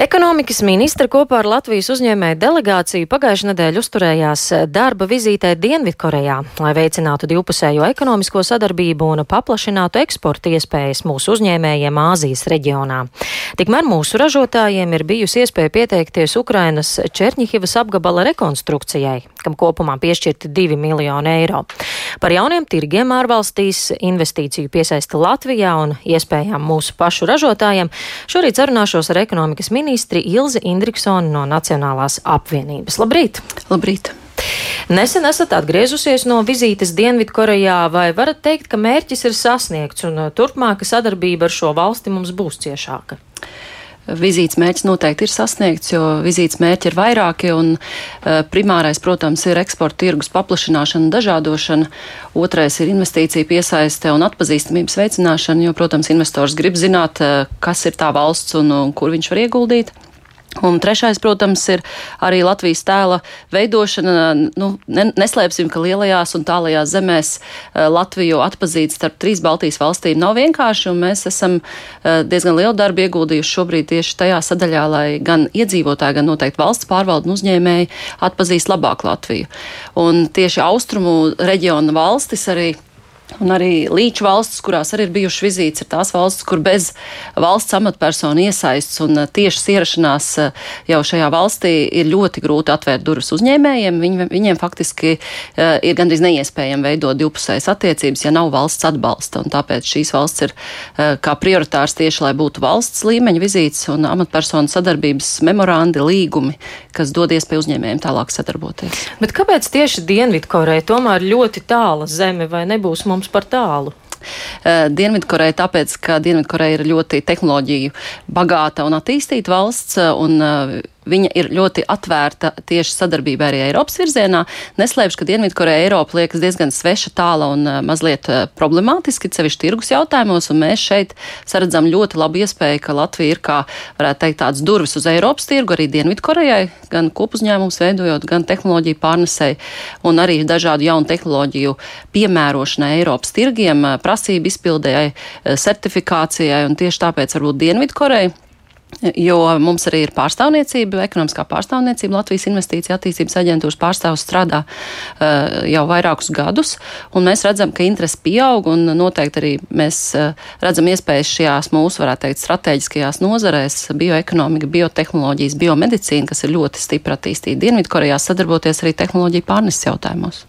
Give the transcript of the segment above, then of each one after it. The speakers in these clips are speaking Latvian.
Ekonomikas ministra kopā ar Latvijas uzņēmēju delegāciju pagājušajā nedēļā uzturējās darba vizītē Dienvidkorejā, lai veicinātu divpusējo ekonomisko sadarbību un paplašinātu eksporta iespējas mūsu uzņēmējiem Āzijas reģionā. Tikmēr mūsu ražotājiem ir bijusi iespēja pieteikties Ukrainas Černihivas apgabala rekonstrukcijai, kam kopumā piešķirti 2 miljoni eiro. Par jauniem tirgiem ārvalstīs, investīciju piesaisti Latvijā un iespējām mūsu pašu ražotājiem šorīt sarunāšos ar ekonomikas ministru ministri Ilze Indriksona no Nacionālās apvienības. Labrīt! Labrīt! Nesen esat atgriezusies no vizītes Dienvidkorejā, vai varat teikt, ka mērķis ir sasniegts un uh, turpmāka sadarbība ar šo valsti mums būs ciešāka? Vizītes mērķis noteikti ir sasniegts, jo vizītes mērķi ir vairāki, un uh, primārais, protams, ir eksporta tirgus paplašināšana, dažādošana, otrais ir investīcija piesaiste un atpazīstamības veicināšana, jo, protams, investors grib zināt, uh, kas ir tā valsts un, un kur viņš var ieguldīt. Un trešais, protams, ir arī Latvijas tēla veidošana. Nu, neslēpsim, ka lielajās un tālajās zemēs eh, Latviju atpazīt starp trīs Baltijas valstīm nav vienkārši, un mēs esam eh, diezgan lielu darbu ieguldījuši šobrīd tieši tajā sadaļā, lai gan iedzīvotāji, gan noteikti valsts pārvaldu un uzņēmēji atpazīst labāk Latviju. Un tieši austrumu reģiona valstis arī Un arī līča valstis, kurās arī ir bijušas vizītes, ir tās valstis, kur bez valsts amatpersonu iesaists un uh, tiešas ierašanās uh, jau šajā valstī ir ļoti grūti atvērt durvis uzņēmējiem. Viņi, viņiem faktiski uh, ir gandrīz neiespējami veidot divpusējas attiecības, ja nav valsts atbalsta. Un tāpēc šīs valsts ir kā prioritārs tieši, lai būtu valsts līmeņa vizītes un amatpersonu sadarbības memorandi, līgumi, kas dod iespēju uzņēmējiem tālāk sadarboties. Bet kāpēc tieši Dienvidkoreja tomēr ļoti tāla zeme vai nebūs mums? Mums par tālu? Eh, Dienvidkoreja, tāpēc, ka Dienvidkoreja ir ļoti tehnoloģiju bagāta un attīstīta valsts, eh, un eh, viņa ir ļoti atvērta tieši sadarbībā arī Eiropas virzienā. Neslēpšu, ka Dienvidkoreja Eiropa liekas diezgan sveša, tāla un mazliet problemātiski, sevišķi tirgus jautājumos, un mēs šeit saredzam ļoti labu iespēju, ka Latvija ir, kā varētu teikt, tāds durvis uz Eiropas tirgu arī Dienvidkorejai, gan kopuzņēmums veidojot, gan tehnoloģiju pārnesēji, un arī dažādu jaunu tehnoloģiju piemērošanai Eiropas tirgiem prasību izpildējai, eh, certifikācijai, un tieši tāpēc varbūt Dienvidkoreja Jo mums arī ir pārstāvniecība, ekonomiskā pārstāvniecība. Latvijas Investīcija attīstības aģentūras pārstāvs strādā uh, jau vairākus gadus, un mēs redzam, ka interesi pieaug, un noteikti arī mēs uh, redzam iespējas šajās mūsu, varētu teikt, strateģiskajās nozarēs - bioekonomika, biotehnoloģijas, biomedicīna, kas ir ļoti stipri attīstīta Dienvidkorejā, sadarboties arī tehnoloģiju pārneses jautājumos.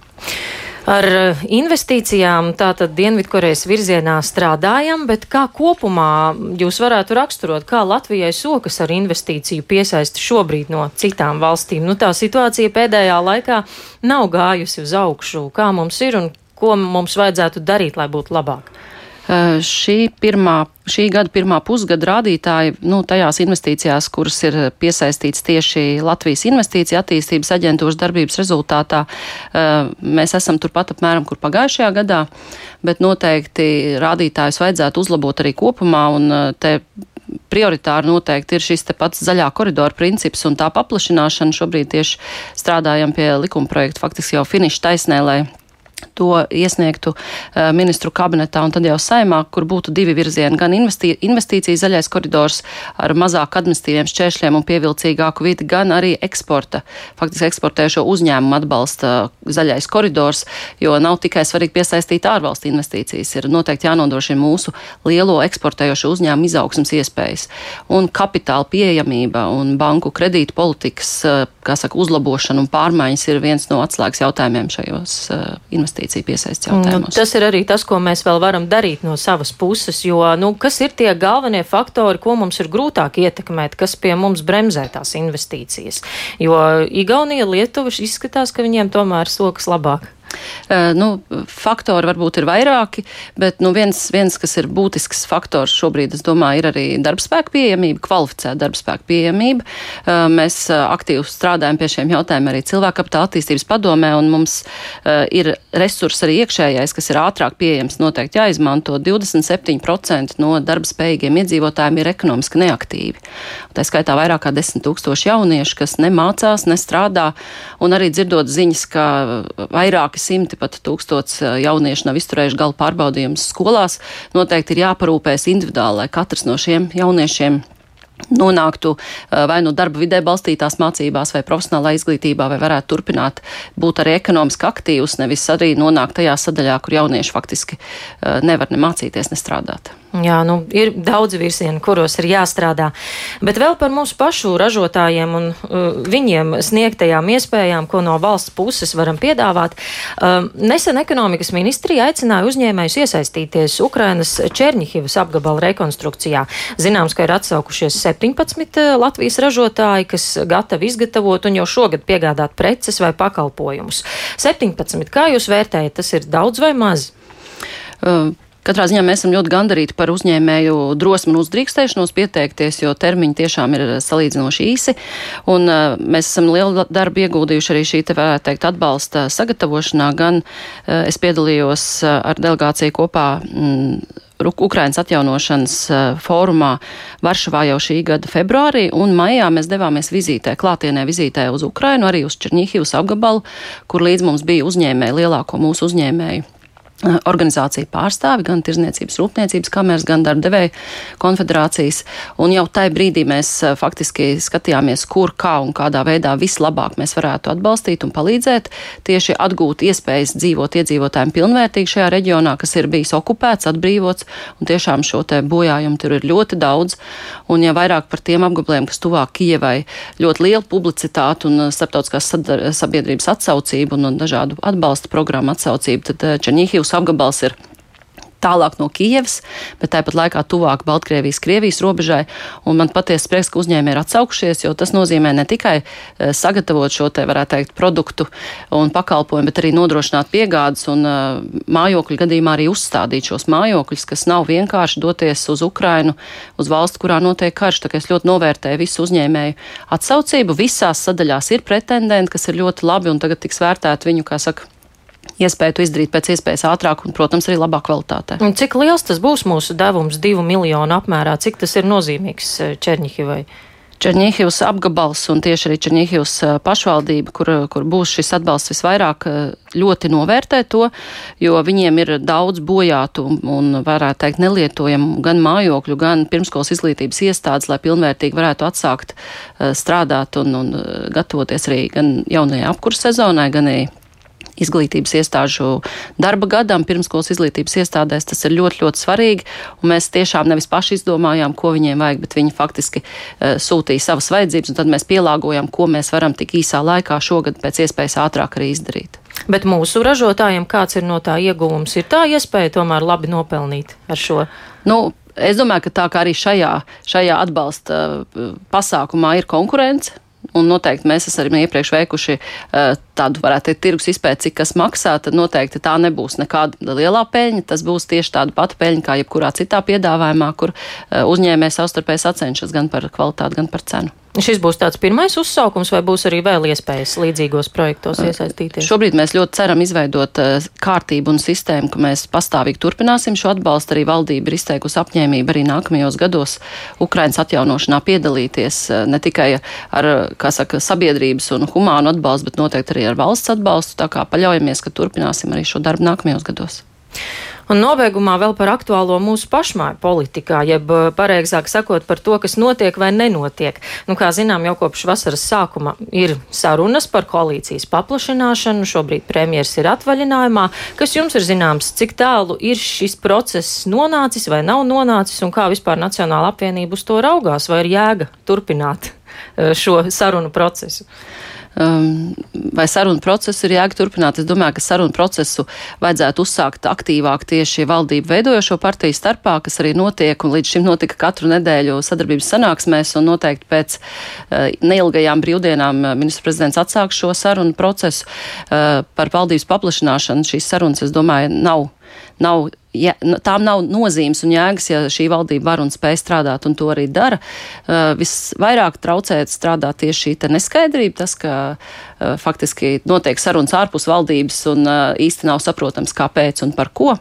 Ar eh, investīcijām tātad Dienvidkorejas virzienā strādājam, bet kā kopumā jūs varētu raksturot, kā Latvijai sokas ar investīciju piesaisti šobrīd no citām valstīm? Nu, tā situācija pēdējā laikā nav gājusi uz augšu. Kā mums ir un ko mums vajadzētu darīt, lai būtu labāk? Eh, šī, pirmā, šī gada pirmā pusgada rādītāji nu, tajās investīcijās, kuras ir piesaistīts tieši Latvijas investīcija attīstības aģentūras darbības rezultātā, mēs esam turpat apmēram, kur pagājušajā gadā, bet noteikti rādītājus vajadzētu uzlabot arī kopumā. Un te prioritāri noteikti ir šis pats zaļā koridora princips un tā paplašināšana. Šobrīd tieši strādājam pie likuma projekta faktiski jau finiša taisnē, lai to iesniegtu uh, ministru kabinetā un tad jau saimā, kur būtu divi virzieni - gan investī, investīcija zaļais koridors ar mazāk administratīviem šķēršļiem un pievilcīgāku vidi, gan arī eksporta, faktiski eksportējošo uzņēmumu atbalsta zaļais koridors, jo nav tikai svarīgi piesaistīt ārvalstu investīcijas, ir noteikti jānodrošina mūsu lielo eksportējošo uzņēmumu izaugsmas iespējas. Un kapitāla pieejamība un banku kredītu politikas, uh, kā saka, uzlabošana un pārmaiņas ir viens no atslēgas jautājumiem šajos uh, investīcijos investīciju piesaistes jautājumos. Nu, tas ir arī tas, ko mēs vēl varam darīt no savas puses, jo, nu, kas ir tie galvenie faktori, ko mums ir grūtāk ietekmēt, kas pie mums bremzē tās investīcijas? Jo Igaunija, Lietuva izskatās, ka viņiem tomēr sokas labāk. Nu, faktori varbūt ir vairāki, bet nu, viens, viens, kas ir būtisks faktors šobrīd, es domāju, ir arī darbspēka pieejamība, kvalificēta darbspēka pieejamība. Mēs aktīvi strādājam pie šiem jautājumiem arī cilvēka kapitāla attīstības padomē, un mums ir resurs arī iekšējais, kas ir ātrāk pieejams, noteikti jāizmanto. 27% no darbspējīgiem iedzīvotājiem ir ekonomiski neaktīvi. Tā skaitā vairāk kā 10 tūkstoši jauniešu, kas nemācās, nestrādā, un arī dzirdot ziņas, ka vairāki simti pat tūkstots eh, jauniešu nav izturējuši gala pārbaudījumus skolās, noteikti ir jāparūpēs individuāli, lai katrs no šiem jauniešiem nonāktu vai nu darba vidē balstītās mācībās, vai profesionālā izglītībā, vai varētu turpināt būt arī ekonomiski aktīvs, nevis arī nonākt tajā sadaļā, kur jaunieši faktiski nevar ne mācīties, ne strādāt. Jā, nu, ir daudz virzienu, kuros ir jāstrādā. Bet vēl par mūsu pašu ražotājiem un uh, viņiem sniegtajām iespējām, ko no valsts puses varam piedāvāt. Uh, nesen ekonomikas ministrija aicināja uzņēmējus iesaistīties Ukrainas Černihivas apgabala rekonstrukcijā. Zināms, ka ir atsaukušies 17 uh, Latvijas ražotāji, kas gatavi izgatavot un jau šogad piegādāt preces vai pakalpojumus. 17. Kā jūs vērtējat, tas ir daudz vai maz? Uh. Katrā ziņā mēs esam ļoti gandarīti par uzņēmēju drosmi un uzdrīkstēšanos pieteikties, jo termiņi tiešām ir salīdzinoši īsi. Un, uh, mēs esam lielu darbu ieguldījuši arī šī, te varētu teikt, atbalsta sagatavošanā. Gan uh, es piedalījos uh, ar delegāciju kopā. Mm, Ukrainas atjaunošanas fórumā Varšavā jau šī gada februārī, un maijā mēs devāmies vizītē, klātienē vizītē uz Ukrainu, arī uz Černihivas apgabalu, kur līdz mums bija uzņēmēji, lielāko mūsu uzņēmēju Eh, organizāciju pārstāvi, gan Tirzniecības rūpniecības kameras, gan darbdevēja konfederācijas. Un jau tajā brīdī mēs eh, faktiski skatījāmies, kur, kā un kādā veidā vislabāk mēs varētu atbalstīt un palīdzēt tieši atgūt iespējas dzīvot iedzīvotājiem pilnvērtīgi šajā reģionā, kas ir bijis okupēts, atbrīvots, un tiešām šo te bojājumu tur ir ļoti daudz. Un ja vairāk par tiem apgabaliem, kas tuvāk Kijevai, ļoti liela publicitāte un eh, starptautiskās sabiedrības atsaucība un, un dažādu atbalsta programmu atsaucība, tad Černīhivs Krīmas apgabals ir tālāk no Kijavas, bet tāpat laikā tuvāk Baltkrievijas, Krievijas robežai. Un man patiesi prieks, ka uzņēmēji ir atsaukušies, jo tas nozīmē ne tikai eh, sagatavot šo te, varētu teikt, produktu un pakalpojumu, bet arī nodrošināt piegādes un uh, mājokļu gadījumā arī uzstādīt šos mājokļus, kas nav vienkārši doties uz Ukrainu, uz valstu, kurā notiek karš. Tā kā es ļoti novērtēju visu uzņēmēju atsaucību. Visās sadaļās ir pretendenti, kas ir ļoti labi un tagad tiks vērtēt viņu, kā saka, iespēju to izdarīt pēc iespējas ātrāk un, protams, arī labā kvalitātē. Un cik liels tas būs mūsu devums divu miljonu apmērā? Cik tas ir nozīmīgs eh, Černihivai? Černihivas apgabals un tieši arī Černihivas eh, pašvaldība, kur, kur būs šis atbalsts visvairāk, eh, ļoti novērtē to, jo viņiem ir daudz bojātu un, varētu teikt, nelietojamu gan mājokļu, gan pirmskolas izglītības iestādes, lai pilnvērtīgi varētu atsākt strādāt un, un gatavoties arī gan jaunajai apkurss sezonai, gan arī izglītības iestāžu darba gadam, pirmskolas izglītības iestādēs. Tas ir ļoti, ļoti svarīgi. Mēs tiešām nevis paši izdomājām, ko viņiem vajag, bet viņi faktiski uh, sūtīja savas vajadzības, un tad mēs pielāgojam, ko mēs varam tik īsā laikā šogad pēc iespējas ātrāk arī izdarīt. Bet mūsu ražotājiem kāds ir no tā ieguvums? Ir tā iespēja tomēr labi nopelnīt ar šo? Nu, Es domāju, ka tā kā arī šajā, šajā atbalsta pasākumā ir konkurence, Un noteikti mēs esam arī iepriekš veikuši uh, tādu, varētu teikt, tirgus izpēti, cik kas maksā, tad noteikti tā nebūs nekāda lielā peļņa. Tas būs tieši tāda pati peļņa kā jebkurā citā piedāvājumā, kur uh, uzņēmējs savstarpēji sacenšas gan par kvalitāti, gan par cenu. Šis būs tāds pirmais uzsaukums, vai būs arī vēl iespējas līdzīgos projektos iesaistīties? Šobrīd mēs ļoti ceram izveidot kārtību un sistēmu, ka mēs pastāvīgi turpināsim šo atbalstu. Arī valdība ir izteikusi apņēmību arī nākamajos gados Ukrainas atjaunošanā piedalīties ne tikai ar, saka, sabiedrības un humānu atbalstu, bet noteikti arī ar valsts atbalstu. Tā kā paļaujamies, ka turpināsim arī šo darbu nākamajos gados. Un nobeigumā vēl par aktuālo mūsu pašmāju politikā, jeb eh, pareizāk sakot par to, kas notiek vai nenotiek. Nu, kā zinām, jau kopš vasaras sākuma ir sarunas par koalīcijas paplašināšanu. Šobrīd premjeras ir atvaļinājumā. Kas jums ir zināms, cik tālu ir šis process nonācis vai nav nonācis un kā vispār Nacionāla apvienība uz to raugās, vai ir jēga turpināt eh, šo sarunu procesu? Um, vai sarunu procesu ir jāturpināt. Es domāju, ka sarunu procesu vajadzētu uzsākt aktīvāk tieši valdību veidojošo partiju starpā, kas arī notiek, un līdz šim notika katru nedēļu sadarbības sanāksmēs, un noteikti pēc uh, neilgajām brīvdienām uh, ministrs prezidents atsāks šo sarunu procesu uh, par valdības paplašināšanu. Šīs sarunas, es domāju, nav nav, ja, tām nav nozīmes un jēgas, ja šī valdība var un spēj strādāt un to arī dara. Uh, visvairāk traucēt strādāt tieši šī neskaidrība, tas, ka uh, faktiski notiek sarunas ārpus valdības un uh, īsti nav saprotams, kāpēc un par ko.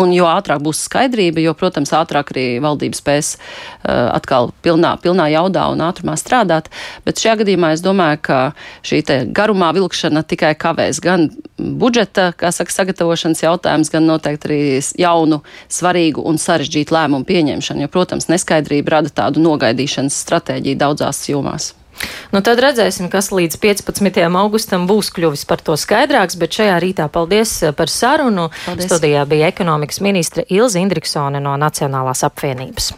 Un jo ātrāk būs skaidrība, jo, protams, ātrāk arī valdība spēs uh, atkal pilnā, pilnā jaudā un ātrumā strādāt. Bet šajā gadījumā es domāju, ka šī garumā vilkšana tikai kavēs gan budžeta, kā saka, sagatavošanas jautājums, gan noteikti arī jaunu, svarīgu un sarežģītu lēmumu pieņemšanu. Jo, protams, neskaidrība rada tādu nogaidīšanas stratēģiju daudzās jomās. Nu, tad redzēsim, kas līdz 15. augustam būs kļuvis par to skaidrāks, bet šajā rītā paldies eh, par sarunu. Paldies. Studijā bija ekonomikas ministre Ilza Indriksone no Nacionālās apvienības.